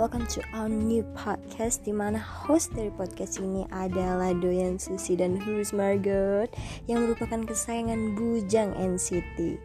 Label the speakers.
Speaker 1: welcome to our new podcast di mana host dari podcast ini adalah Doyan Susi dan Hurus Margot Yang merupakan kesayangan Bujang NCT